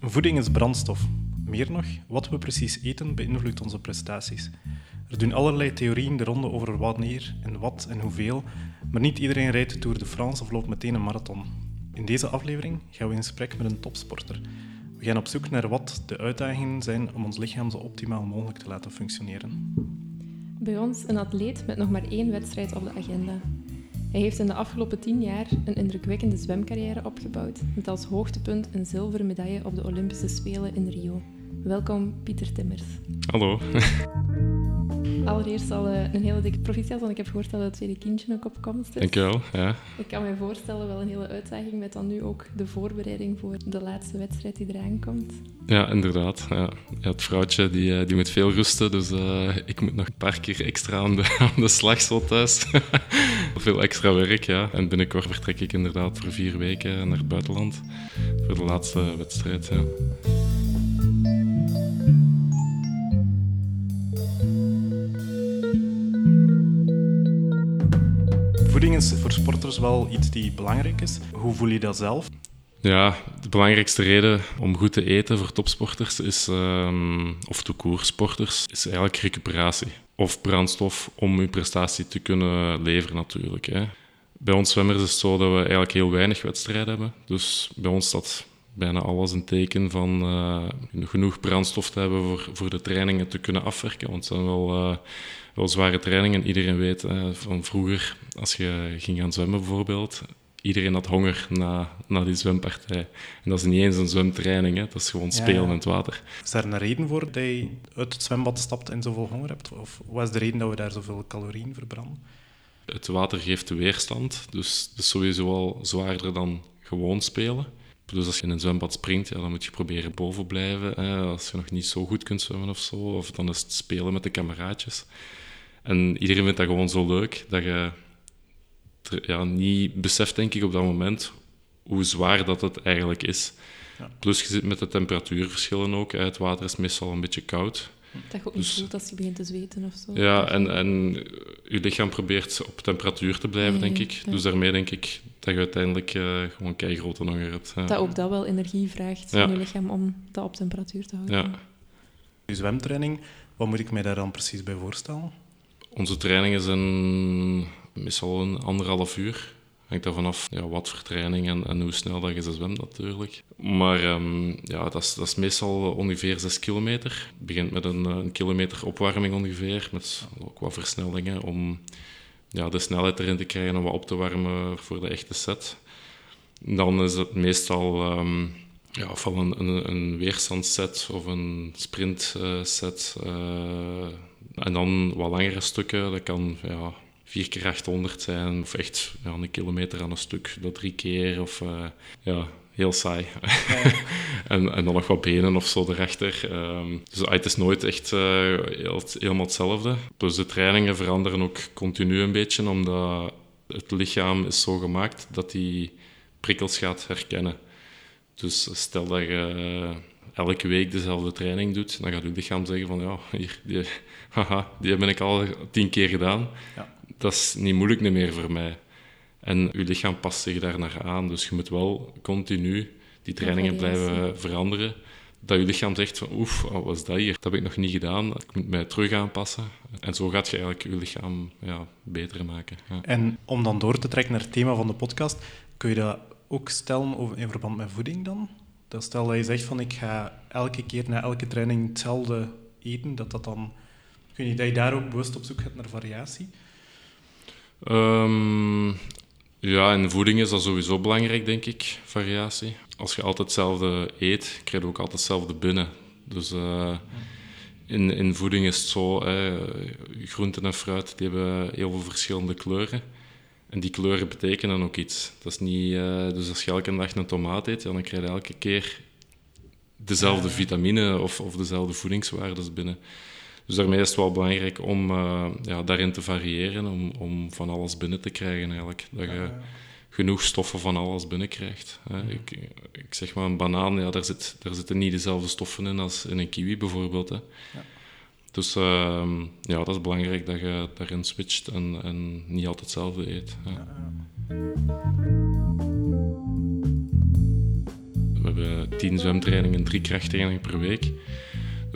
Voeding is brandstof. Meer nog, wat we precies eten beïnvloedt onze prestaties. Er doen allerlei theorieën de ronde over wanneer en wat en hoeveel, maar niet iedereen rijdt de Tour de France of loopt meteen een marathon. In deze aflevering gaan we in gesprek met een topsporter. We gaan op zoek naar wat de uitdagingen zijn om ons lichaam zo optimaal mogelijk te laten functioneren. Bij ons een atleet met nog maar één wedstrijd op de agenda. Hij heeft in de afgelopen tien jaar een indrukwekkende zwemcarrière opgebouwd, met als hoogtepunt een zilveren medaille op de Olympische Spelen in Rio. Welkom, Pieter Timmers. Hallo. Allereerst al eh, een hele dikke proficiat, want ik heb gehoord dat het tweede kindje ook op komst is. Dankjewel. Ja. Ik kan me voorstellen, wel een hele uitdaging met dan nu ook de voorbereiding voor de laatste wedstrijd die eraan komt. Ja, inderdaad. Ja. Ja, het vrouwtje die, eh, die moet veel rusten, dus uh, ik moet nog een paar keer extra aan de, aan de slag zo thuis. veel extra werk, ja. En binnenkort vertrek ik inderdaad voor vier weken naar het buitenland voor de laatste wedstrijd. Ja. Voeding is voor sporters wel iets die belangrijk is. Hoe voel je dat zelf? Ja, de belangrijkste reden om goed te eten voor topsporters is, um, of toekoersporters, is eigenlijk recuperatie. Of brandstof om je prestatie te kunnen leveren natuurlijk. Hè. Bij ons zwemmers is het zo dat we eigenlijk heel weinig wedstrijden hebben. Dus bij ons staat bijna alles een teken van uh, genoeg brandstof te hebben voor, voor de trainingen te kunnen afwerken. Want het zijn wel, uh, wel zware trainingen. Iedereen weet uh, van vroeger, als je ging gaan zwemmen bijvoorbeeld, iedereen had honger na, na die zwempartij. En dat is niet eens een zwemtraining, hè. dat is gewoon spelen in het water. Is daar een reden voor dat je uit het zwembad stapt en zoveel honger hebt? Of wat is de reden dat we daar zoveel calorieën verbranden? Het water geeft de weerstand, dus het is sowieso al zwaarder dan gewoon spelen. Dus als je in een zwembad springt, ja, dan moet je proberen boven blijven. Hè. Als je nog niet zo goed kunt zwemmen of zo, of dan is het spelen met de kameraadjes. En iedereen vindt dat gewoon zo leuk dat je ja, niet beseft, denk ik, op dat moment hoe zwaar dat het eigenlijk is. Ja. Plus je zit met de temperatuurverschillen ook. Hè. Het water is meestal een beetje koud. Dat je ook niet dus, voelt als je begint te zweten of zo. Ja, en, en je lichaam probeert op temperatuur te blijven, denk ik. Ja. Dus daarmee denk ik dat je uiteindelijk uh, gewoon kei grote honger hebt. Ja. Dat ook dat wel energie vraagt van je lichaam om dat op temperatuur te houden. Ja. Je zwemtraining, wat moet ik mij daar dan precies bij voorstellen? Onze trainingen zijn meestal een anderhalf uur. Hangt er vanaf ja, wat voor training en, en, hoe snel dat je ze zwemt natuurlijk. Maar um, ja, dat is, dat is meestal ongeveer 6 kilometer. Het begint met een, een, kilometer opwarming ongeveer, met ook wat versnellingen om ja, de snelheid erin te krijgen en wat op te warmen voor de echte set. Dan is het meestal um, ja, een, een, of een sprintset. Uh, uh, en dan wat langere stukken, dat kan ja, 4 keer 800 zijn, of echt ja, een kilometer aan een stuk, dat drie keer, of uh, ja, heel saai. Ja. en, en dan nog wat benen of zo erachter. Um, dus het is nooit echt uh, heel, helemaal hetzelfde. Dus de trainingen veranderen ook continu een beetje, omdat het lichaam is zo gemaakt dat hij prikkels gaat herkennen. Dus stel dat je uh, elke week dezelfde training doet, dan gaat je lichaam zeggen van ja, hier, die, haha, die heb ik al tien keer gedaan. Ja dat is niet moeilijk meer voor mij. En je lichaam past zich daar naar aan. Dus je moet wel continu die trainingen blijven veranderen. Dat je lichaam zegt van oef, wat was dat hier? Dat heb ik nog niet gedaan. Ik moet mij terug aanpassen. En zo gaat je eigenlijk je lichaam ja, beter maken. Ja. En om dan door te trekken naar het thema van de podcast, kun je dat ook stellen in verband met voeding dan? Dat stel dat je zegt van ik ga elke keer na elke training hetzelfde eten, dat dat dan... Kun je dat je daar ook bewust op zoek gaat naar variatie? Um, ja, in voeding is dat sowieso belangrijk, denk ik, variatie. Als je altijd hetzelfde eet, krijg je ook altijd hetzelfde binnen. Dus uh, in, in voeding is het zo, hè, groenten en fruit die hebben heel veel verschillende kleuren. En die kleuren betekenen ook iets. Dat is niet, uh, dus als je elke dag een tomaat eet, dan krijg je elke keer dezelfde vitamine of, of dezelfde voedingswaarden binnen. Dus daarmee is het wel belangrijk om uh, ja, daarin te variëren, om, om van alles binnen te krijgen eigenlijk. Dat je genoeg stoffen van alles binnenkrijgt. Hè. Ik, ik zeg maar, een banaan, ja, daar, zit, daar zitten niet dezelfde stoffen in als in een kiwi bijvoorbeeld. Hè. Ja. Dus uh, ja, dat is belangrijk dat je daarin switcht en, en niet altijd hetzelfde eet. We hebben tien zwemtrainingen, drie krachttrainingen per week.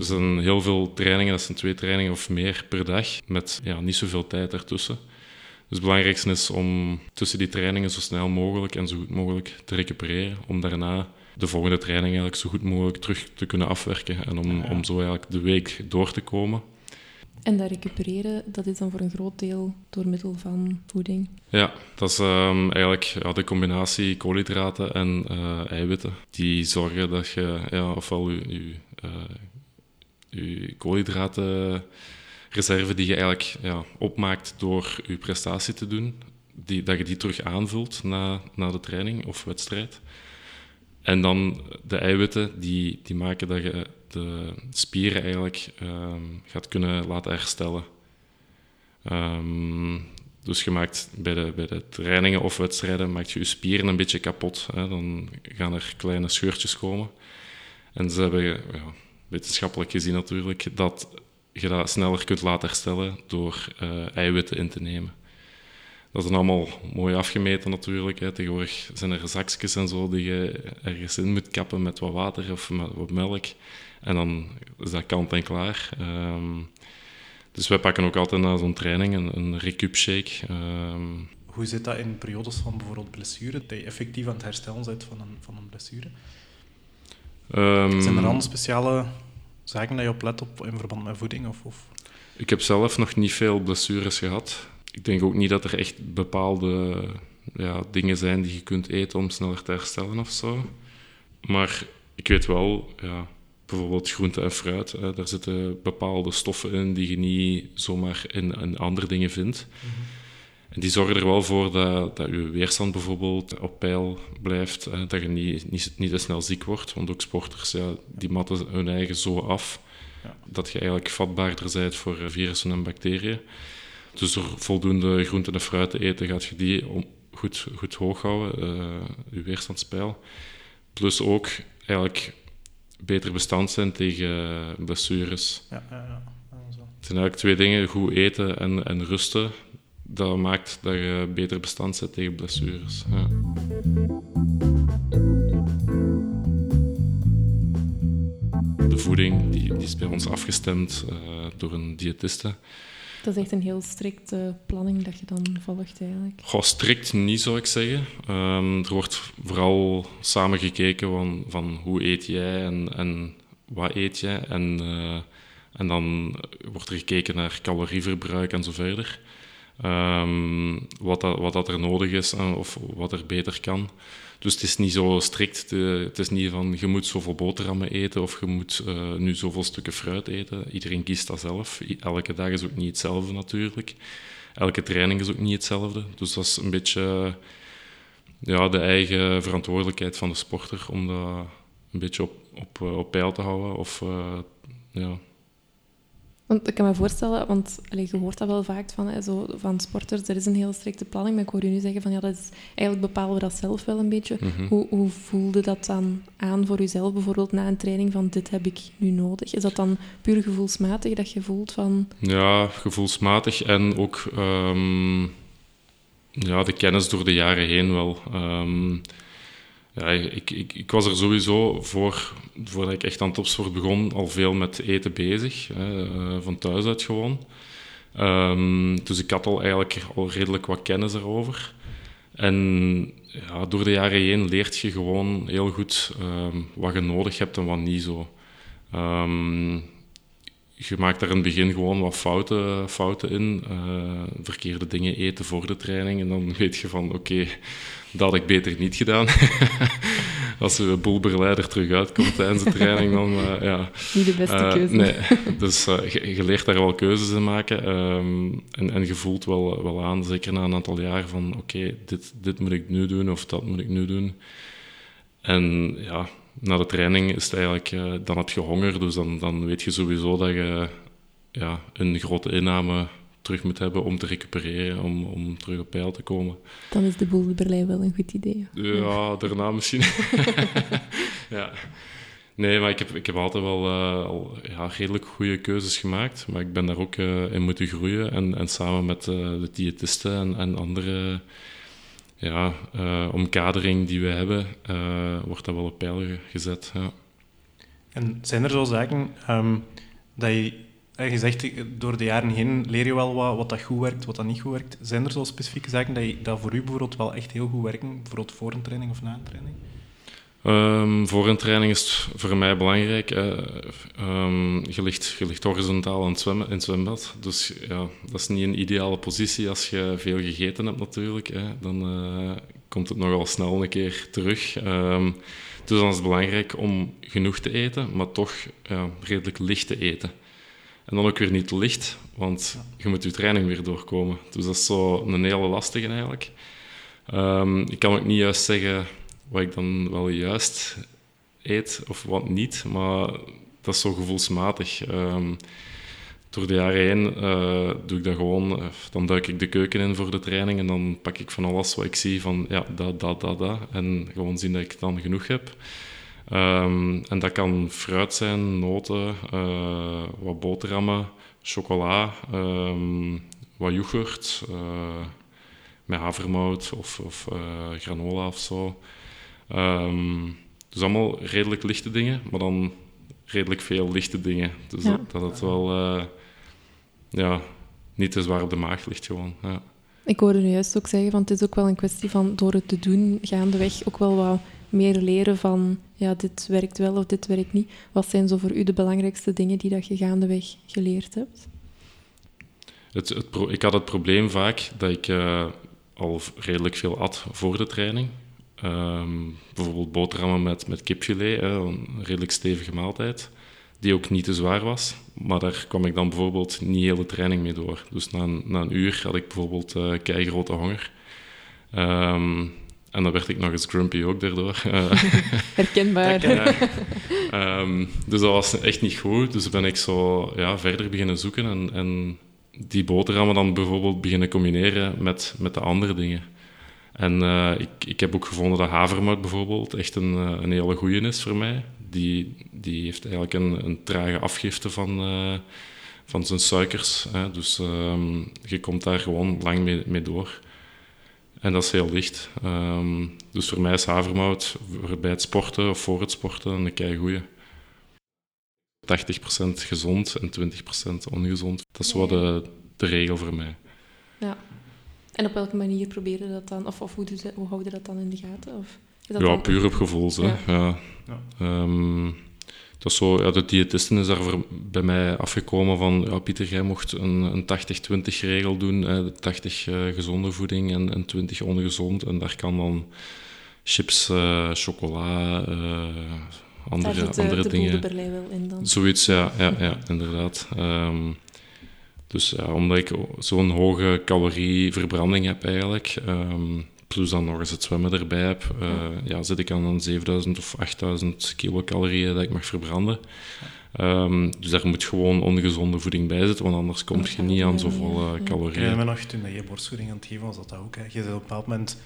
Dus dan heel veel trainingen, dat zijn twee trainingen of meer per dag, met ja, niet zoveel tijd ertussen. Dus het belangrijkste is om tussen die trainingen zo snel mogelijk en zo goed mogelijk te recupereren, om daarna de volgende training eigenlijk zo goed mogelijk terug te kunnen afwerken en om, om zo eigenlijk de week door te komen. En dat recupereren, dat is dan voor een groot deel door middel van voeding? Ja, dat is um, eigenlijk ja, de combinatie koolhydraten en uh, eiwitten. Die zorgen dat je ja, ofwel je, je, uh, je koolhydratenreserve die je eigenlijk ja, opmaakt door je prestatie te doen, die, dat je die terug aanvult na, na de training of wedstrijd. En dan de eiwitten, die, die maken dat je de spieren eigenlijk um, gaat kunnen laten herstellen. Um, dus je maakt bij de, bij de trainingen of wedstrijden maakt je je spieren een beetje kapot. Hè. Dan gaan er kleine scheurtjes komen. En ze hebben, ja, wetenschappelijk gezien natuurlijk, dat je dat sneller kunt laten herstellen door uh, eiwitten in te nemen. Dat is allemaal mooi afgemeten natuurlijk. Hè. Tegenwoordig zijn er zakjes en zo die je ergens in moet kappen met wat water of met wat melk. En dan is dat kant en klaar. Um, dus wij pakken ook altijd na zo'n training een, een recup shake. Um, Hoe zit dat in periodes van bijvoorbeeld blessure, dat je effectief aan het herstellen bent van een, van een blessure? Um, Zijn er dan speciale zaken dat je op let op in verband met voeding? Of, of? Ik heb zelf nog niet veel blessures gehad. Ik denk ook niet dat er echt bepaalde ja, dingen zijn die je kunt eten om sneller te herstellen of zo. Maar ik weet wel, ja, bijvoorbeeld groente en fruit. Hè, daar zitten bepaalde stoffen in die je niet zomaar in, in andere dingen vindt. Mhm. En die zorgen er wel voor dat, dat je weerstand bijvoorbeeld op peil blijft. Hè, dat je niet, niet, niet te snel ziek wordt. Want ook sporters, ja, die matten hun eigen zo af. Ja. Dat je eigenlijk vatbaarder bent voor virussen en bacteriën. Dus door voldoende groenten en fruit te eten, gaat je die goed, goed hoog houden, uh, je weerstandspeil. Plus ook eigenlijk beter bestand zijn tegen blessures. Ja, ja, ja. Het zijn eigenlijk twee dingen, goed eten en, en rusten. Dat maakt dat je beter bestand bent tegen blessures. Ja. De voeding die, die is bij ons afgestemd uh, door een diëtiste. Dat is echt een heel strikte planning dat je dan volgt eigenlijk. Goh, strikt niet zou ik zeggen. Um, er wordt vooral samen gekeken van, van hoe eet jij en, en wat eet jij. En, uh, en dan wordt er gekeken naar calorieverbruik en zo verder. Um, wat, dat, wat dat er nodig is en of wat er beter kan. Dus het is niet zo strikt. Het is niet van je moet zoveel boterhammen eten of je moet uh, nu zoveel stukken fruit eten. Iedereen kiest dat zelf. Elke dag is ook niet hetzelfde natuurlijk. Elke training is ook niet hetzelfde. Dus dat is een beetje ja, de eigen verantwoordelijkheid van de sporter om dat een beetje op, op, eh, peil te houden. Of, ja, want ik kan me voorstellen, want allez, je hoort dat wel vaak van, hè, zo, van sporters, er is een heel strikte planning, maar ik hoor je nu zeggen van ja, dat is, eigenlijk bepalen we dat zelf wel een beetje. Mhm. hoe, hoe voelde dat dan aan voor jezelf, bijvoorbeeld na een training van dit heb ik nu nodig? Is dat dan puur gevoelsmatig dat je voelt van... Ja, gevoelsmatig en ook um, ja, de kennis door de jaren heen wel. Um, ja, ik, ik, ik, was er sowieso voor, voordat ik echt aan topsport begon, al veel met eten bezig. Hè, eh, van thuis uit gewoon. Um, dus ik had al eigenlijk al redelijk wat kennis erover. En ja, door de jaren heen leert je gewoon heel goed um, wat je nodig hebt en wat niet zo. Um, je maakt daar in het begin gewoon wat fouten, fouten in. Uh, verkeerde dingen eten voor de training. En dan weet je van, oké, dat had ik beter niet gedaan. Als de boelbegeleider terug uitkomt tijdens de training, dan uh, ja... Niet de beste uh, keuze. Nee, dus je, je, leert daar wel keuzes in maken. Um, en, en je voelt wel, wel aan, zeker na een aantal jaar, van oké, dit, dit moet ik nu doen of dat moet ik nu doen. En ja, na de training is het eigenlijk, uh, dan heb je honger, dus dan, dan weet je sowieso dat je ja, een grote inname terug moet hebben om te recupereren, om, om terug op peil te komen. Dan is de boel de Berlijn wel een goed idee. Ja, daarna misschien. ja. Nee, maar ik heb, ik heb altijd wel uh, al ja, redelijk goede keuzes gemaakt. Maar ik ben daar ook uh, in moeten groeien. En, en samen met uh, de diëtisten en, en andere ja, omkadering die we hebben, wordt dat wel op peil gezet. En zijn er zo zaken ehm, dat je je zegt, door de jaren heen leer je wel wat, wat dat goed werkt, wat dat niet goed werkt. Zijn er zo specifieke zaken dat, dat voor u bijvoorbeeld wel echt heel goed werken, bijvoorbeeld voor een training of na een training? Um, voor een training is het voor mij belangrijk. Um, je, ligt, horizontaal in het, zwemmen, in het zwembad. Dus ja, dat is niet een ideale positie als je veel gegeten hebt natuurlijk. Hè. Dan uh, komt het nogal snel een keer terug. Um, is het belangrijk om genoeg te eten, maar toch redelijk licht te eten. En dan ook weer niet licht, want je moet je training weer doorkomen. Dus dat is zo een hele lastige eigenlijk. Ik kan ook niet juist zeggen wat ik dan wel juist eet of wat niet, maar dat is zo gevoelsmatig. Um, door de jaren heen uh, doe ik dat gewoon. Uh, dan duik ik de keuken in voor de training en dan pak ik van alles wat ik zie van ja, dat, dat, dat, dat. En gewoon zien dat ik dan genoeg heb. Um, en dat kan fruit zijn, noten, uh, wat boterhammen, chocola, um, wat yoghurt, met havermout of, of granola of zo. Um, dus allemaal redelijk lichte dingen, maar dan redelijk veel lichte dingen. Dus ja. dat, dat het wel ja, niet te zwaar op de maag ligt gewoon. Ja. Ik hoorde nu juist ook zeggen, van het is ook wel een kwestie van door het te doen gaandeweg ook wel wat meer leren van ja, dit werkt wel of dit werkt niet. Wat zijn zo voor u de belangrijkste dingen die dat je gaandeweg geleerd hebt? Het, het ik had het probleem vaak dat ik uh, al redelijk veel at voor de training. Um, bijvoorbeeld boterhammen met, met kipfilet, hè, een redelijk stevige maaltijd, die ook niet te zwaar was. Maar daar kwam ik dan bijvoorbeeld niet heel de training mee door. Dus na een, na een uur had ik bijvoorbeeld uh, keigrote honger. Um, en dan werd ik nog eens grumpy ook daardoor. Herkenbaar. um, dus dat was echt niet goed. Dus ben ik zo ja, verder beginnen zoeken en, en die boterhammen dan bijvoorbeeld beginnen combineren met, met de andere dingen. En uh, ik, ik heb ook gevonden dat havermout bijvoorbeeld echt een, uh, een hele goeie is voor mij. Die, die heeft eigenlijk een, een trage afgifte van, uh, van zijn suikers. Hè. Dus um, je komt daar gewoon lang mee, mee door. En dat is heel licht. Um, dus voor mij is havermout bij het sporten of voor het sporten een kei goeie. 80% gezond en 20% ongezond. Dat is wat de, de regel voor mij. Ja. En op welke manier probeer je dat dan? Of, of hoe, doe, hoe hou je dat dan in de gaten? Of is dat ja, dan... puur op gevoel. Ja. Ja. ja. Um, dat zo, ja, de diëtisten is daar bij mij afgekomen van, ja, Pieter, jij mocht een, een 80-20 regel doen, hè, 80 uh, gezonde voeding en, en 20 ongezond. En daar kan dan chips, uh, chocola, uh, andere, daar zit, andere de dingen. wel in dan. Zoiets, ja, ja, ja inderdaad. Um, dus ja, omdat ik zo'n hoge calorieverbranding heb eigenlijk, um, plus dan nog eens het zwemmen erbij heb, uh, ja, zit ik aan een 7000 of 8000 kilocalorieën dat ik mag verbranden. Um, dus daar moet gewoon ongezonde voeding bij zitten, want anders kom je niet aan zoveel uh, calorieën. Ja, maar nog toen je borstvoeding aan het geven was, dat, dat ook. Hè. Je bent op een bepaald moment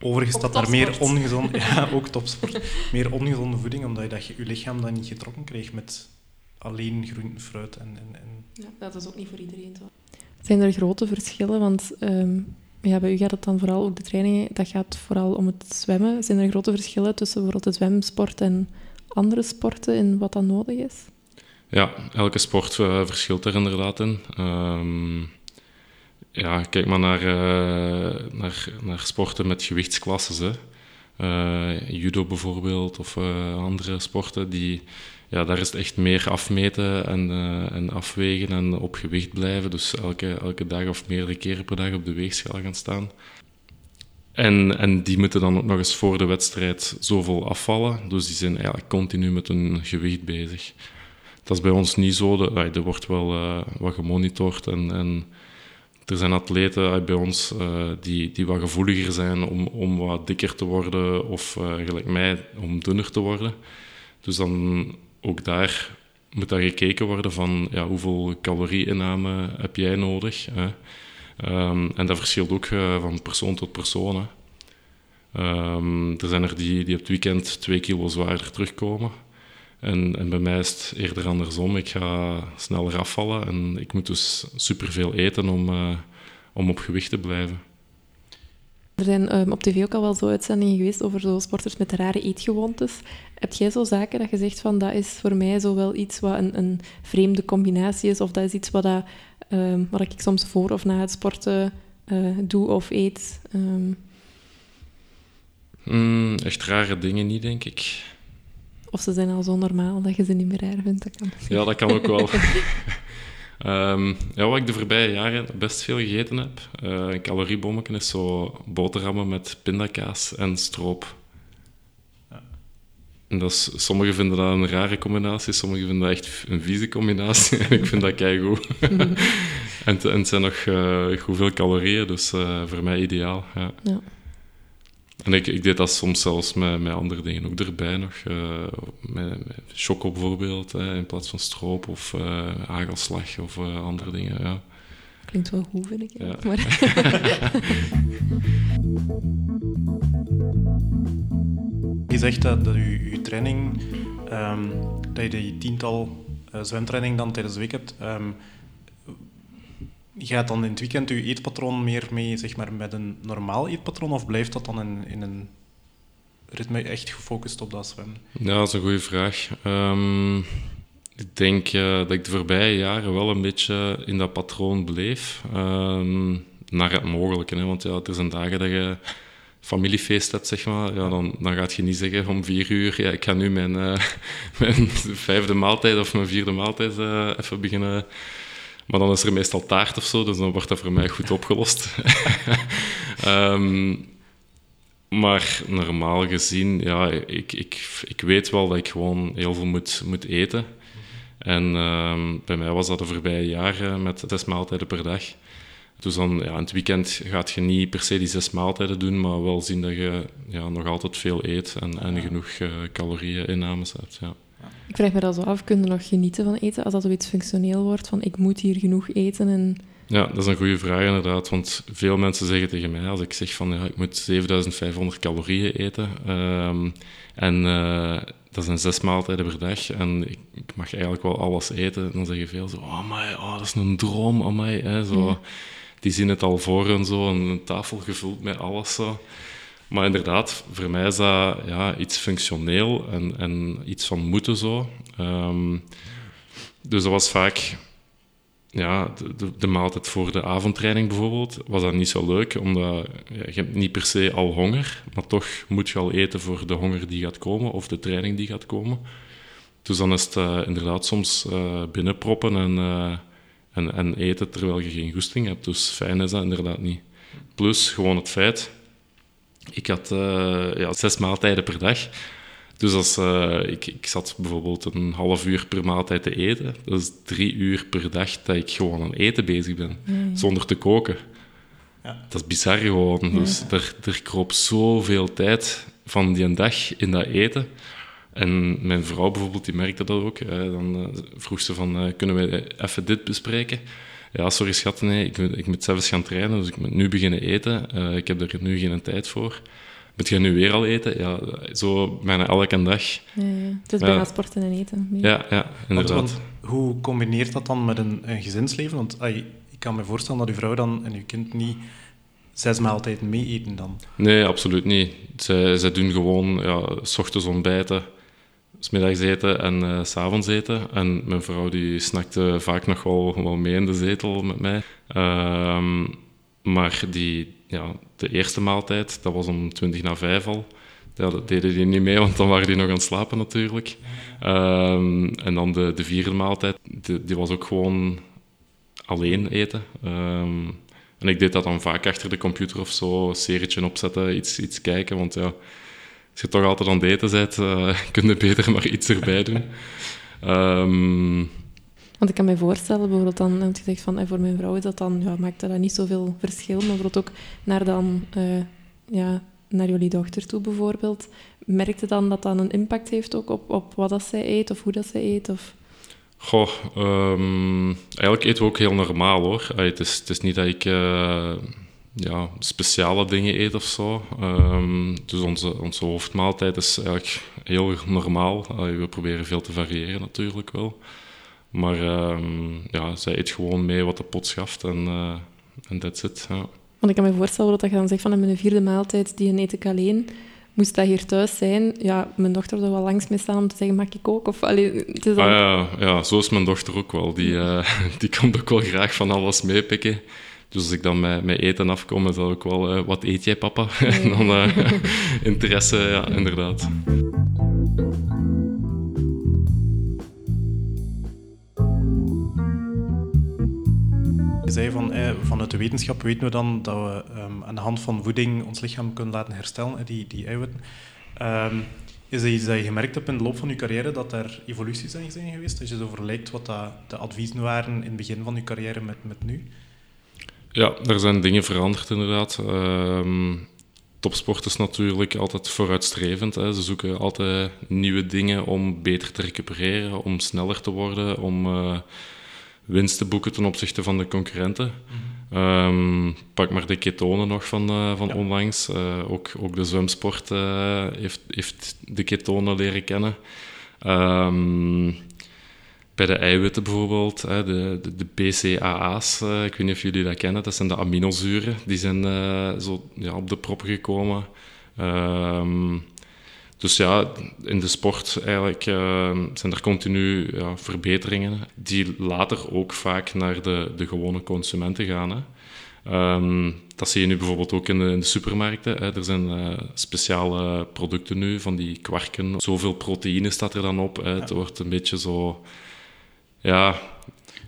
overgestapt naar meer ongezonde... Ja, ook topsport. meer ongezonde voeding, omdat je, dat je, je lichaam dan niet getrokken kreeg met alleen groente, fruit en, en, en... Ja, dat is ook niet voor iedereen zo. Zijn er grote verschillen? Want um, ja, bij u gaat het dan vooral, ook de trainingen, dat gaat vooral om het zwemmen. Zijn er grote verschillen tussen bijvoorbeeld de zwemsport en andere sporten in wat dan nodig is? Ja, elke sport uh, verschilt er inderdaad in. Um, ja, kijk maar naar, uh, naar, naar sporten met gewichtsklasses. Hè. Uh, judo bijvoorbeeld, of andere sporten, die, ja, daar is het echt meer afmeten en, en afwegen en op gewicht blijven. Dus elke, elke dag of meerdere keren per dag op de weegschaal gaan staan. En, en die moeten dan ook nog eens voor de wedstrijd zoveel afvallen. Dus die zijn eigenlijk continu met hun gewicht bezig. Dat is bij ons niet zo. De, er wordt wel uh, wat gemonitord. En, en, er zijn atleten bij ons uh, die, die wat gevoeliger zijn om, om wat dikker te worden. Of uh, gelijk mij, om dunner te worden. Dus dan ook daar moet daar gekeken worden van ja, hoeveel calorieinname heb jij nodig. Hè? Um, en dat verschilt ook van persoon tot persoon. Um, er zijn er die, die op het weekend twee kilo zwaarder terugkomen. En, en bij mij is het eerder andersom. Ik ga sneller afvallen en ik moet dus superveel eten om, uh, om op gewicht te blijven. Er zijn ehm, op tv ook al wel zo uitzendingen geweest over zo sporters met rare eetgewoontes. Heb jij zo zaken dat je zegt van dat is voor mij zo wel iets wat een, een vreemde combinatie is, of dat is iets wat, dat, ehm, wat ik soms voor of na het sporten uh, doe of eet? Um. Mm, echt rare dingen niet, denk ik. Of ze zijn al zo normaal dat je ze niet meer raar vindt. Dat kan. Ja, dat kan ook wel. Um, ja, wat ik de voorbije jaren best veel gegeten heb, uh, een caloriebommetje is zo boterhammen met pindakaas en stroop. Ja. En dat is, sommigen vinden dat een rare combinatie, sommigen vinden dat echt een vieze combinatie. en ik vind dat keigoed. en, en het zijn nog uh, hoeveel calorieën, dus uh, voor mij ideaal. Ja. ja. En ik, ik deed dat soms zelfs met, met andere dingen ook erbij nog. Uh, met, met choco bijvoorbeeld, in plaats van stroop of uh, hagelslag of uh, andere dingen. Ja. Klinkt wel goed, vind ik. Ja. Maar... je zegt dat, dat je, je training, um, dat je die tiental zwemtraining dan tijdens de week hebt. Um, Gaat dan in het weekend uw eetpatroon meer mee zeg maar, met een normaal eetpatroon of blijft dat dan in, in een ritme echt gefocust op dat zwemmen? Ja, dat is een goede vraag. Um, ik denk uh, dat ik de voorbije jaren wel een beetje in dat patroon bleef. Um, naar het mogelijke. Hè? Want ja, er zijn dagen dat je familiefeest hebt, zeg maar, ja, dan, dan gaat je niet zeggen om vier uur, ja, ik ga nu mijn, uh, mijn vijfde maaltijd of mijn vierde maaltijd uh, even beginnen maar dan is er meestal taart of zo, dus dan wordt dat voor mij goed opgelost. um, maar normaal gezien, ja, ik, ik, ik weet wel dat ik gewoon heel veel moet, moet eten. En um, bij mij was dat de voorbije jaren met zes maaltijden per dag. Dus dan, ja, in het weekend gaat je niet per se die zes maaltijden doen, maar wel zien dat je ja, nog altijd veel eet en, en genoeg uh, calorieën innames hebt. Ja. Ik vraag me dat zo af, kun je nog genieten van eten als dat zoiets functioneel wordt, van ik moet hier genoeg eten en... Ja, dat is een goede vraag inderdaad, want veel mensen zeggen tegen mij, als ik zeg van ja, ik moet 7500 calorieën eten, um, en uh, dat zijn zes maaltijden per dag, en ik, ik, mag eigenlijk wel alles eten, dan zeggen veel zo, oh my, oh, dat is een droom, oh my, hè, zo. Ja. Die zien het al voor en zo, een tafel gevuld met alles zo. Maar inderdaad, voor mij is dat ja, iets functioneel en, en iets van moeten zo. Um, dus dat was vaak ja, de, de, maaltijd voor de avondtraining bijvoorbeeld, was dat niet zo leuk, omdat je hebt niet per se al honger, maar toch moet je al eten voor de honger die gaat komen of de training die gaat komen. Dus dan is het uh, inderdaad soms uh, binnenproppen en, uh, en, en eten terwijl je geen goesting hebt. Dus fijn is dat inderdaad niet. Plus gewoon het feit ik had uh, ja, zes maaltijden per dag. Dus als uh, ik, ik zat bijvoorbeeld een half uur per maaltijd te eten, dat is drie uur per dag dat ik gewoon aan eten bezig ben, zonder te koken. Ja. Dat is bizar gewoon. Dus er, er kroop zoveel tijd van die dag in dat eten. En mijn vrouw bijvoorbeeld, die merkte dat ook. dan uh, vroeg ze van, kunnen we even dit bespreken? Ja, sorry schat, nee, ik, ik moet zelfs gaan trainen, dus ik moet nu beginnen eten. Uh, ik heb er nu geen tijd voor. Moet je nu weer al eten? Ja, zo bijna elke dag. Ja, ja. Het is bijna sporten en eten. Ja, ja inderdaad. Want, hoe combineert dat dan met een, een gezinsleven? Want ay, ik kan me voorstellen dat uw vrouw dan en uw kind niet zes maaltijden mee eten dan. Nee, absoluut niet. Zij, zij doen gewoon ja, s ochtends ontbijten, smiddags eten en uh, s s'avonds eten. En mijn vrouw die snakte vaak nog wel, mee in de zetel met mij. Uh, maar die, ja, de eerste maaltijd, dat was om 20 na 5 al. Dat deden die niet mee, want dan waren die nog aan het slapen natuurlijk. Uh, en dan de, de vierde maaltijd, die, die was ook gewoon alleen eten. Ehm, en ik deed dat dan vaak achter de computer of zo, een serietje opzetten, iets, iets kijken, want ja als je toch altijd aan het eten bent, uh, kun je beter maar iets erbij doen. Um, want ik kan me voorstellen, bijvoorbeeld dan, want je zegt van, voor mijn vrouw is dat dan, ja, maakt dat niet zoveel verschil, maar bijvoorbeeld ook naar dan, uh, ja, naar jullie dochter toe bijvoorbeeld, merkte dan dat dat een impact heeft ook op, op wat dat zij eet of hoe dat zij eet? Of... Goh, um, eigenlijk eten we ook heel normaal hoor. het, is, het is niet dat ik... Uh, ja, speciale dingen eet of zo. Um, dus onze, onze hoofdmaaltijd is eigenlijk heel normaal. we proberen veel te variëren natuurlijk wel. Maar um, ja, zij eet gewoon mee wat de pot schaft en uh, that's it. Ja. Want ik kan me voorstellen dat je dan zegt van mijn vierde maaltijd, die eet ik alleen. Moest dat hier thuis zijn, ja, mijn dochter er wel langs mee staan om te zeggen, mag ik ook? Of, allee, het is. Ah, ja, ja, zo is mijn dochter ook wel. Die, uh, die komt ook wel graag van alles meepikken. Dus als ik dan met, met eten afkom, dan zal ik wel, uh, wat eet jij papa? En dan uh, interesse, ja, inderdaad. Je zei van, eh, vanuit de wetenschap weten we dan dat we um, aan de hand van voeding ons lichaam kunnen laten herstellen, die, die eiwitten. Um, is dat iets dat je gemerkt hebt in de loop van je carrière, dat er evoluties zijn geweest? Als je zo vergelijkt wat dat de adviezen waren in het begin van je carrière met, met nu? Ja, er zijn dingen veranderd inderdaad. Um, topsport is natuurlijk altijd vooruitstrevend. Hè. Ze zoeken altijd nieuwe dingen om beter te recupereren, om sneller te worden, om uh, winst te boeken ten opzichte van de concurrenten. Mm -hmm. um, pak maar de ketonen nog van, uh, van ja. onlangs. Uh, ook, ook de zwemsport heeft, heeft de ketonen leren kennen. Um, bij de eiwitten bijvoorbeeld, de, de, de BCAA's, ik weet niet of jullie dat kennen, dat zijn de aminozuren, die zijn uh, zo ja, op de proppen gekomen. Um, dus ja, in de sport eigenlijk uh, zijn er continu ja, verbeteringen die later ook vaak naar de, de gewone consumenten gaan. Hè. Um, dat zie je nu bijvoorbeeld ook in de, in de supermarkten. Hè. Er zijn uh, speciale producten nu, van die kwarken. Zoveel proteïne staat er dan op. Hè. Het wordt een beetje zo ja.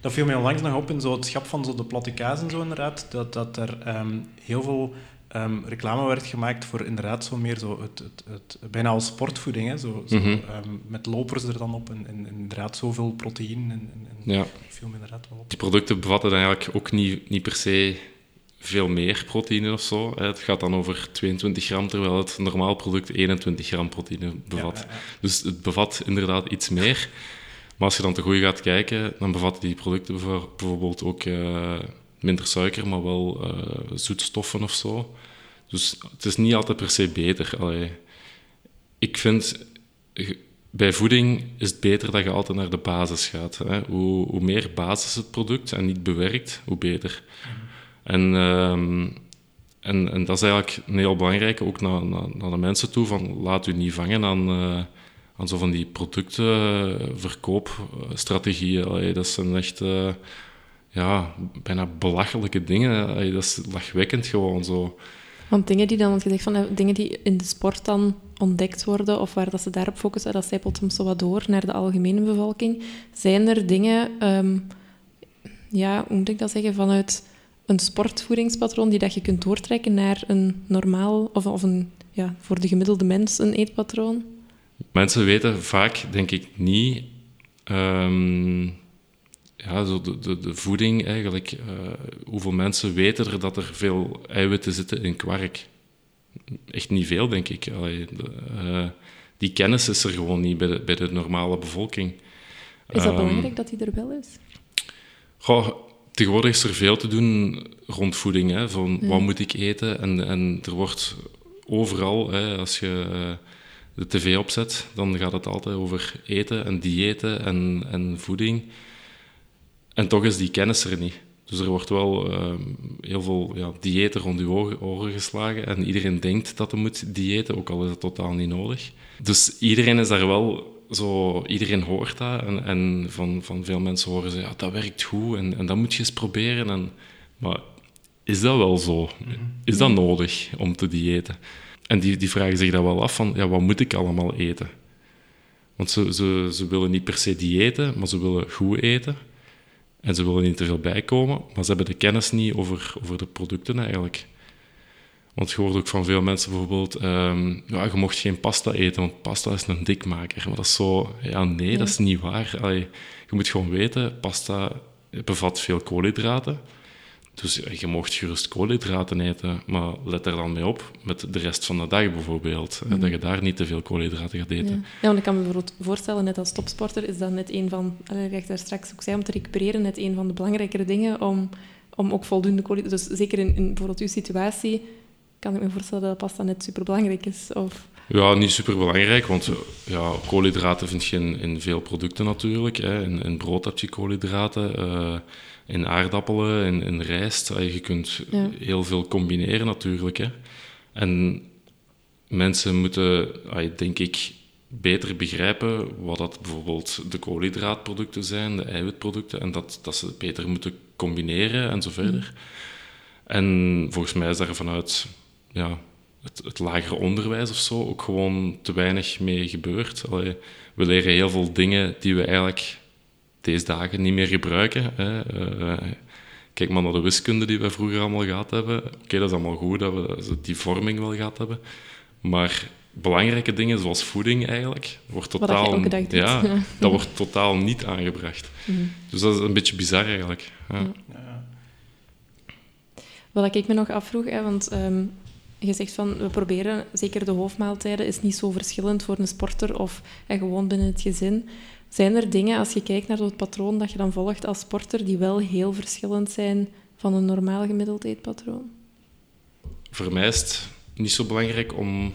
Dat viel mij onlangs nog op in zo het schap van zo de platte kaas en zo inderdaad, dat, dat er um, heel veel um, reclame werd gemaakt voor inderdaad zo meer zo het, het, het bijna als sportvoeding, hè, zo, zo mm -hmm. um, met lopers er dan op en, inderdaad zoveel proteïne en, en ja. viel me inderdaad wel op. Die producten bevatten dan eigenlijk ook niet, niet per se veel meer proteïne of zo. Het gaat dan over 22 gram, terwijl het normaal product 21 gram proteïne bevat. Ja, ja, ja. Dus het bevat inderdaad iets meer. Maar als je dan te goed gaat kijken, dan bevatten die producten bijvoorbeeld ook uh, minder suiker, maar wel uh, zoetstoffen of zo. Dus het is niet altijd per se beter. Allee, ik vind, bij voeding is het beter dat je altijd naar de basis gaat. Hè. Hoe, hoe, meer basis het product en niet bewerkt, hoe beter. En, um, en, en, dat is eigenlijk een heel belangrijke, ook naar, naar, de mensen toe, van laat u niet vangen aan... Uh, zo van die productverkoopstrategieën. Dat zijn echt uh, ja, bijna belachelijke dingen. Dat is lachwekkend gewoon zo. Want dingen die dan, want je van dingen die in de sport dan ontdekt worden, of waar dat ze daarop focussen, dat zijpelt soms zo wat door naar de algemene bevolking. Zijn er dingen, um, ja, hoe moet ik dat zeggen, vanuit een sportvoedingspatroon die dat je kunt doortrekken naar een normaal, of, of een, ja, voor de gemiddelde mens een eetpatroon? Mensen weten vaak, denk ik, niet um, ja, zo de, de, de, voeding eigenlijk. Uh, hoeveel mensen weten er dat er veel eiwitten zitten in kwark? Echt niet veel, denk ik. Allee, de, uh, die kennis is er gewoon niet bij de, bij de normale bevolking. Is dat um, belangrijk dat die er wel is? Goh, tegenwoordig is er veel te doen rond voeding. Hè, van ja. wat moet ik eten? En, en er wordt overal, hè, als je de tv opzet, dan gaat het altijd over eten en diëten en, en voeding. En toch is die kennis er niet. Dus er wordt wel uh, heel veel ja, diëten rond uw oren, oren, geslagen. En iedereen denkt dat hij moet diëten, ook al is dat totaal niet nodig. Dus iedereen is daar wel zo... Iedereen hoort dat. En, en van, van veel mensen horen ze, ja, dat werkt goed en, en dat moet je eens proberen. En, maar is dat wel zo? Is dat nodig om te diëten? En die, die vragen zich dan wel af van, ja, wat moet ik allemaal eten? Want ze, ze, ze willen niet per se diëten, maar ze willen goed eten. En ze willen niet te veel bijkomen, maar ze hebben de kennis niet over, over de producten eigenlijk. Want je hoort ook van veel mensen bijvoorbeeld, um, ja, je mocht geen pasta eten, want pasta is een dikmaker. Maar dat is zo, ja nee, ja. dat is niet waar. Allee, je moet gewoon weten, pasta bevat veel koolhydraten. Dus je mocht gerust koolhydraten eten, maar let er dan mee op met de rest van de dag bijvoorbeeld. Mm. Dat je daar niet te veel koolhydraten gaat eten. Ja. ja, want ik kan me bijvoorbeeld voorstellen, net als topsporter, is dat net een van, ik ik daar straks ook zei, om te recupereren, net een van de belangrijkere dingen om, om ook voldoende koolhydraten... Dus zeker in, in bijvoorbeeld uw situatie kan ik me voorstellen dat pasta net superbelangrijk is. Of... Ja, niet super belangrijk, want ja, koolhydraten vind je in, in veel producten natuurlijk. Hè. In, in brood heb je koolhydraten, uh, in aardappelen, in, in rijst. je kunt Ja. heel veel combineren natuurlijk. Hè. En mensen moeten, ah, denk ik, beter begrijpen wat dat bijvoorbeeld de koolhydraatproducten zijn, de eiwitproducten, en dat, dat ze het beter moeten combineren en zo verder. En volgens mij is daar vanuit ja, het, het lager onderwijs of zo ook gewoon te weinig mee gebeurd. Allee, we leren heel veel dingen die we eigenlijk deze dagen niet meer gebruiken. Hè. Eh, kijk maar naar de wiskunde die we vroeger allemaal gehad hebben. Oké, dat is allemaal goed dat we die vorming wel gehad hebben. Maar belangrijke dingen zoals voeding eigenlijk, wordt totaal, ja, Ja. dat wordt totaal niet aangebracht. Mhm. Dus dat is een beetje bizar eigenlijk. Ja. Wat ik me nog afvroeg, hè, want ehm, je zegt van we proberen, zeker de hoofdmaaltijden, is niet zo verschillend voor een sporter of gewoon binnen het gezin. Zijn er dingen, als je kijkt naar het patroon dat je dan volgt als sporter, die wel heel verschillend zijn van een normaal gemiddeld eetpatroon? Voor mij is het niet zo belangrijk om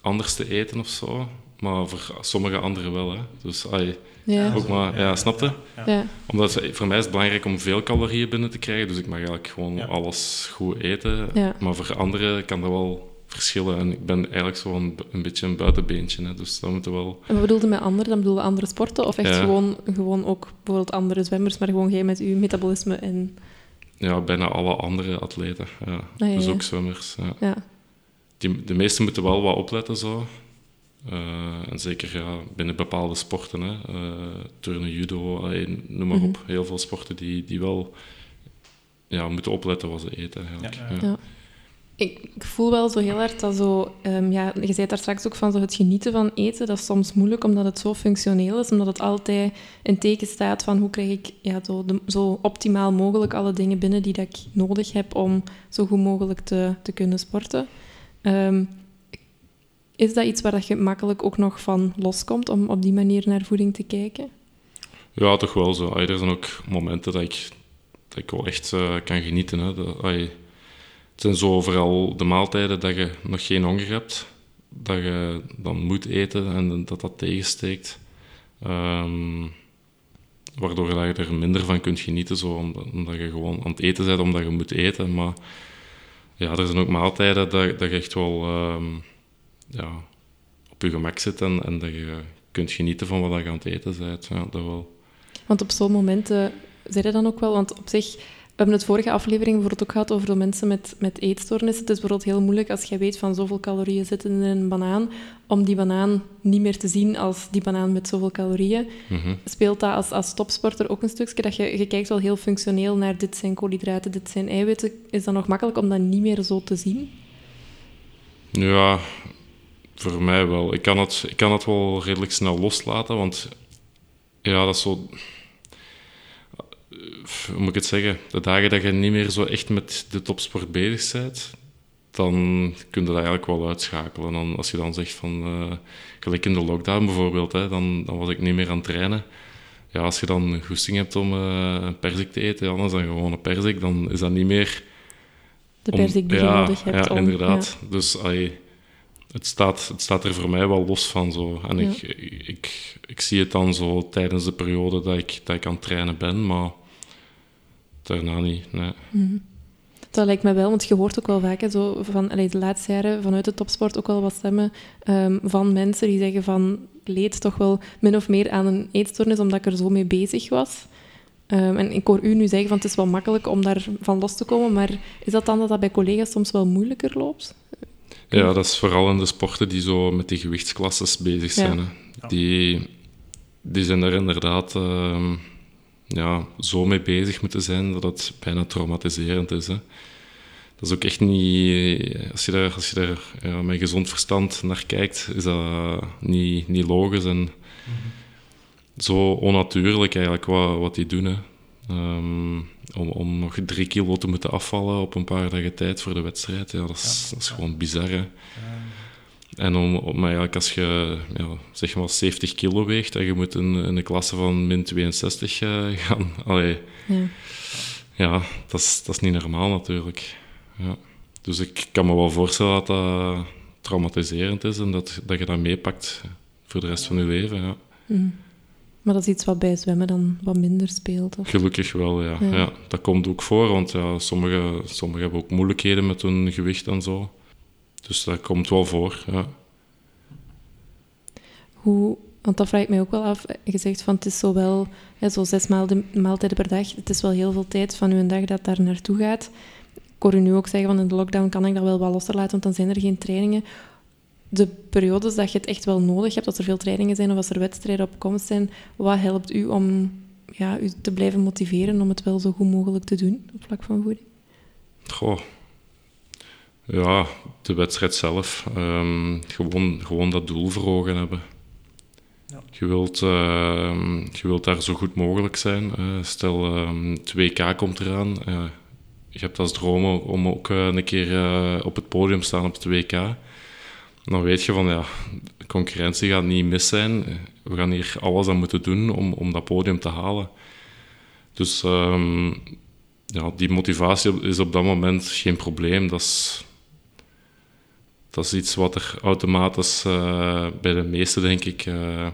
anders te eten of zo, maar voor sommige anderen wel. Hè. Dus ai, Ja, ook maar, ja, snap je? ja. Omdat voor mij is het belangrijk om veel calorieën binnen te krijgen, dus ik mag eigenlijk gewoon Ja. alles goed eten. Ja. Maar voor anderen kan dat wel verschillen. En ik ben eigenlijk zo een, een beetje een buitenbeentje, hè, dus dat moet wel... En wat bedoelde met andere? Dan bedoelde andere sporten? Of echt Ja. gewoon, gewoon ook bijvoorbeeld andere zwemmers, maar gewoon jij met uw metabolisme en... Ja, bijna alle andere atleten. Ja. ja, dus ook zwemmers. Ja. Ja, Die, de meesten moeten wel wat opletten zo. Eh, en zeker ja, binnen bepaalde sporten, hè. Eh, turnen, judo, allee, noem maar Mhm. op. Heel veel sporten die, die wel ja, moeten opletten wat ze eten. Eigenlijk. Ik, voel wel zo heel hard dat zo... ehm, ja, je zei daar straks ook van zo het genieten van eten. Dat is soms moeilijk, omdat het zo functioneel is. Omdat het altijd in teken staat van hoe krijg ik ja, zo, zo optimaal mogelijk alle dingen binnen die dat ik nodig heb om zo goed mogelijk te, te kunnen sporten. Ehm, is dat iets waar dat je makkelijk ook nog van loskomt, om op die manier naar voeding te kijken? Ja, toch wel zo. Er zijn ook momenten dat ik, dat ik wel echt eh, kan genieten. Hè. Dat, zijn zo vooral de maaltijden dat je nog geen honger hebt, dat je dan moet eten en dat dat tegensteekt. Ehm, waardoor je er minder van kunt genieten, zo, omdat, je gewoon aan het eten bent omdat je moet eten. Maar ja, er zijn ook maaltijden dat, dat je echt wel ehm, ja, op je gemak zit en, en dat je kunt genieten van wat je aan het eten bent. Ja, dat wel. Want op zo'n momenten zei je dan ook wel, want op zich, we hebben het vorige aflevering bijvoorbeeld ook gehad over de mensen met, met eetstoornissen. Het is bijvoorbeeld heel moeilijk als je weet van zoveel calorieën zitten in een banaan, om die banaan niet meer te zien als die banaan met zoveel calorieën. Mhm. Speelt dat als, als topsporter ook een stukje, dat je, je kijkt wel heel functioneel naar dit zijn koolhydraten, dit zijn eiwitten. Is dat nog makkelijk om dat niet meer zo te zien? Ja, voor mij wel. Ik kan, het, ik kan het wel redelijk snel loslaten, want ja, dat is zo. Hoe moet ik het zeggen? De dagen dat je niet meer zo echt met de topsport bezig bent, dan kun je dat eigenlijk wel uitschakelen. En dan, als je dan zegt van, eh, gelijk in de lockdown bijvoorbeeld, hè, dan, dan was ik niet meer aan het trainen. Ja, als je dan goesting hebt om eh, een perzik te eten, ja, dan gewoon een perzik. Dan is dat niet meer De persik die je ja, nodig hebt. Ja, om, inderdaad. Dus allee, het, staat, het staat er voor mij wel los van. Zo. En Ja. ik, ik, ik zie het dan zo tijdens de periode dat ik, dat ik aan het trainen ben, maar daarna niet. Nee. Mhm. Dat lijkt me wel, want je hoort ook wel vaak hè, zo van, allee, de laatste jaren vanuit de topsport ook wel wat stemmen ehm, van mensen die zeggen van ik leed toch wel min of meer aan een eetstoornis omdat ik er zo mee bezig was. Ehm, en ik hoor u nu zeggen van het is wel makkelijk om daar van los te komen, maar is dat dan dat dat bij collega's soms wel moeilijker loopt? Ja, dat is vooral in de sporten die zo met die gewichtsklasses bezig zijn. Hè. Die, die zijn daar inderdaad ehm, ja, zo mee bezig moeten zijn dat het bijna traumatiserend is. Hè. Dat is ook echt niet... Als je daar, als je daar ja, met gezond verstand naar kijkt, is dat niet, niet logisch en zo onnatuurlijk eigenlijk wat, wat die doen. Hè. Ehm, om, om nog drie kilo te moeten afvallen op een paar dagen tijd voor de wedstrijd, ja, dat, is, dat is gewoon bizar. Hè. En om, om eigenlijk als je ja, zeg maar 70 kilo weegt en je moet in, in een klasse van min 62 eh, gaan, allee, Ja. ja, dat is, dat is niet normaal natuurlijk. Ja. Dus ik kan me wel voorstellen dat dat, traumatiserend is en dat, dat je dat meepakt voor de rest van je leven. Ja. Mm. Maar dat is iets wat bij zwemmen dan wat minder speelt? Of? Gelukkig wel, ja. Ja. ja. Dat komt ook voor, want ja, sommigen, sommigen hebben ook moeilijkheden met hun gewicht en zo. Dus dat komt wel voor, ja. Hoe, want dat vraag ik mij ook wel af. Je zegt van het is zowel ja, zo zes maaltijden per dag. Het is wel heel veel tijd van uw dag dat daar naartoe gaat. Ik hoor u nu ook zeggen van in de lockdown kan ik dat wel wat losser laten, want dan zijn er geen trainingen. De periodes dat je het echt wel nodig hebt, als er veel trainingen zijn of als er wedstrijden op komst zijn, wat helpt u om ja, u te blijven motiveren om het wel zo goed mogelijk te doen op vlak van voeding? Goh. Ja, de wedstrijd zelf. Ehm, gewoon, gewoon dat doel voor ogen hebben. Ja. Je, wilt, ehm, je wilt daar zo goed mogelijk zijn. Stel, ehm, het WK komt eraan. Je hebt als droom om ook eh, een keer eh, op het podium te staan op het WK. Dan weet je van, ja, de concurrentie gaat niet mis zijn. We gaan hier alles aan moeten doen om, om dat podium te halen. Dus ehm, ja, die motivatie is op dat moment geen probleem. Dat is, dat is iets wat er automatisch eh, bij de meesten, denk ik, eh,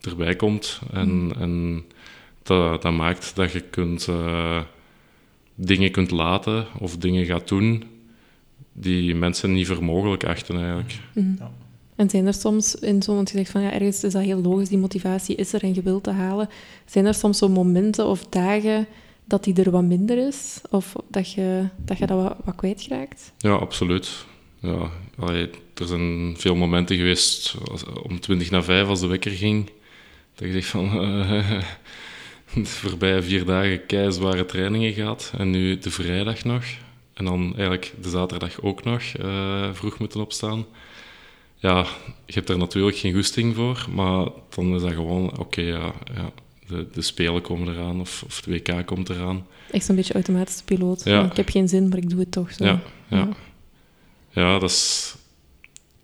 erbij komt. En, en dat, dat maakt dat je kunt, eh, dingen kunt laten of dingen gaat doen die mensen niet voor mogelijk achten eigenlijk. Mhm. Ja. En zijn er soms in zo'n, want je zegt van ja, ergens is dat heel logisch, die motivatie is er en je wilt te halen. Zijn er soms zo momenten of dagen dat die er wat minder is? Of dat je dat, je dat wat, wat kwijtraakt? Ja, absoluut. Ja, allee, er zijn veel momenten geweest als- om 20 na 5 als de wekker ging. Dat je zegt van eh, de voorbije vier dagen kei zware trainingen gehad. En nu de vrijdag nog. En dan eigenlijk de zaterdag ook nog eh, vroeg moeten opstaan. Ja, je hebt er natuurlijk geen goesting voor. Maar dan is dat gewoon, oké, ja, ja, de, de Spelen komen eraan of, of het WK komt eraan. Echt zo'n beetje automatische piloot. Ja. Ik heb geen zin, maar ik doe het toch zo. Ja, ja. ja dat is...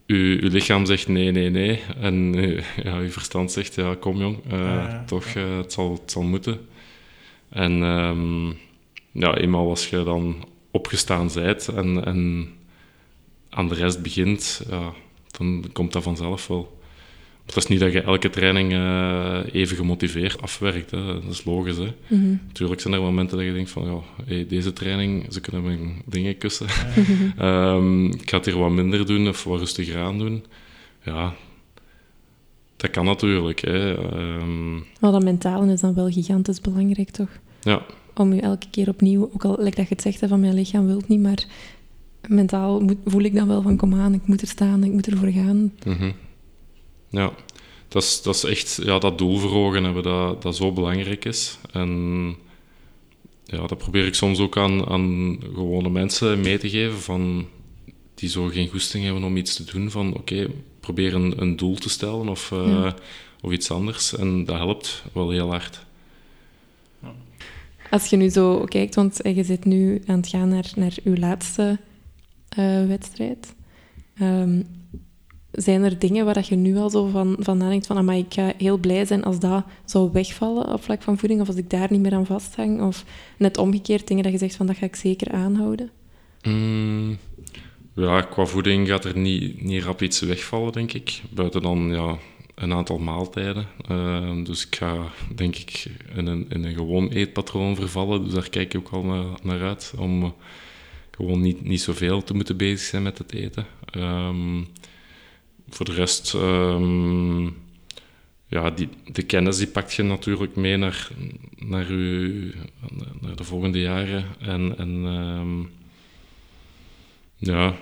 Uw, uw lichaam zegt nee, nee, nee. En eh, ja, uw verstand zegt, ja, kom jong, eh, Ja, toch, eh, het, zal, het zal moeten. En ehm, ja, eenmaal als je dan opgestaan bent en, en aan de rest begint, ja, dan komt dat vanzelf wel. Het is niet dat je elke training eh, even gemotiveerd afwerkt, hè. dat is logisch. Hè. Mhm. Natuurlijk zijn er momenten dat je denkt van, ja, hey, deze training, ze kunnen mijn dingen kussen. Ehm, ik ga het hier wat minder doen of wat rustiger aan doen. Ja, dat kan natuurlijk. Hè. Ehm, Maar dat mentale is dan wel gigantisch belangrijk, toch? ja, Om je elke keer opnieuw, ook al lijkt dat je het zegt hè, van mijn lichaam wil het niet, maar mentaal moet, voel ik dan wel van kom aan, ik moet er staan, ik moet ervoor gaan. mhm. Ja. Dat is, dat is echt ja, dat doel voor ogen hebben dat, dat zo belangrijk is. En ja, dat probeer ik soms ook aan, aan gewone mensen mee te geven van, die zo geen goesting hebben om iets te doen. Van oké, probeer een, een doel te stellen of, eh, Ja. of iets anders. En dat helpt wel heel hard. Als je nu zo kijkt, want eh, je zit nu aan het gaan naar, naar uw laatste eh, wedstrijd. Ehm, zijn er dingen waar dat je nu al zo van, van nadenkt van, maar ik ga heel blij zijn als dat zou wegvallen op vlak van voeding, of als ik daar niet meer aan vasthang, of net omgekeerd dingen dat je zegt van, dat ga ik zeker aanhouden? Mm, ja, qua voeding gaat er niet, niet rap iets wegvallen, denk ik. Buiten dan ja, een aantal maaltijden. Eh, dus ik ga, denk ik, in een, in een gewoon eetpatroon vervallen. Dus daar kijk ik ook al naar, naar uit. Om gewoon niet, niet zoveel te moeten bezig zijn met het eten. Ehm, voor de rest... ehm, ja, die, de kennis die pakt je natuurlijk mee naar, naar, uw, naar de volgende jaren. En, en ehm, ja,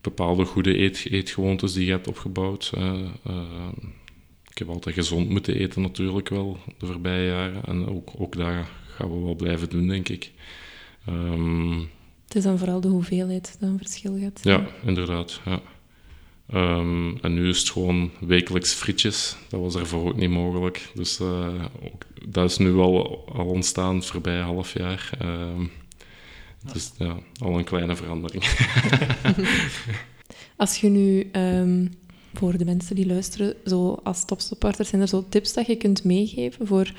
bepaalde goede eet, eetgewoontes die je hebt opgebouwd. eh, eh, ik heb altijd gezond moeten eten natuurlijk wel de voorbije jaren. En ook, ook dat gaan we wel blijven doen, denk ik. Ehm, Het is dan vooral de hoeveelheid dat een verschil gaat. ja, inderdaad. Ja. Ehm, en nu is het gewoon wekelijks frietjes. Dat was ervoor ook niet mogelijk. Dus eh, ook, dat is nu al, al ontstaan het voorbije half jaar. Dus ja, al een kleine verandering. Als je nu, ehm, voor de mensen die luisteren, zo als topsporters, zijn er zo tips dat je kunt meegeven voor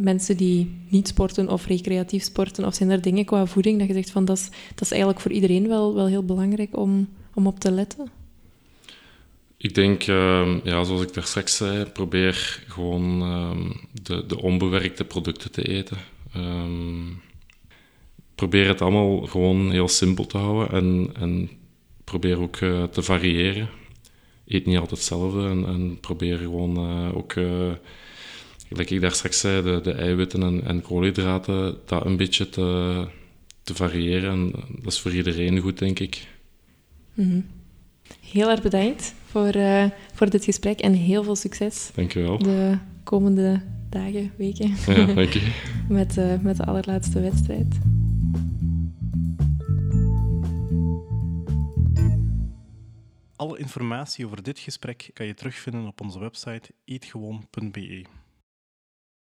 mensen die niet sporten of recreatief sporten? Of zijn er dingen qua voeding dat je zegt van dat is, dat is eigenlijk voor iedereen wel, wel heel belangrijk om, om op te letten? Ik denk, ehm, ja, zoals ik daar straks zei, probeer gewoon ehm, de, de onbewerkte producten te eten. Ehm, probeer het allemaal gewoon heel simpel te houden en, en probeer ook eh, te variëren. Eet niet altijd hetzelfde en, en probeer gewoon uh, ook, uh, gelijk ik daar straks zei, de, de eiwitten en, en koolhydraten, dat een beetje te, te variëren. En dat is voor iedereen goed, denk ik. -hmm. Heel erg bedankt voor, uh, voor dit gesprek en heel veel succes. Dank je wel. De komende dagen, weken. Ja, dank je. met, uh, met de allerlaatste wedstrijd. Alle informatie over dit gesprek kan je terugvinden op onze website eetgewoon.be.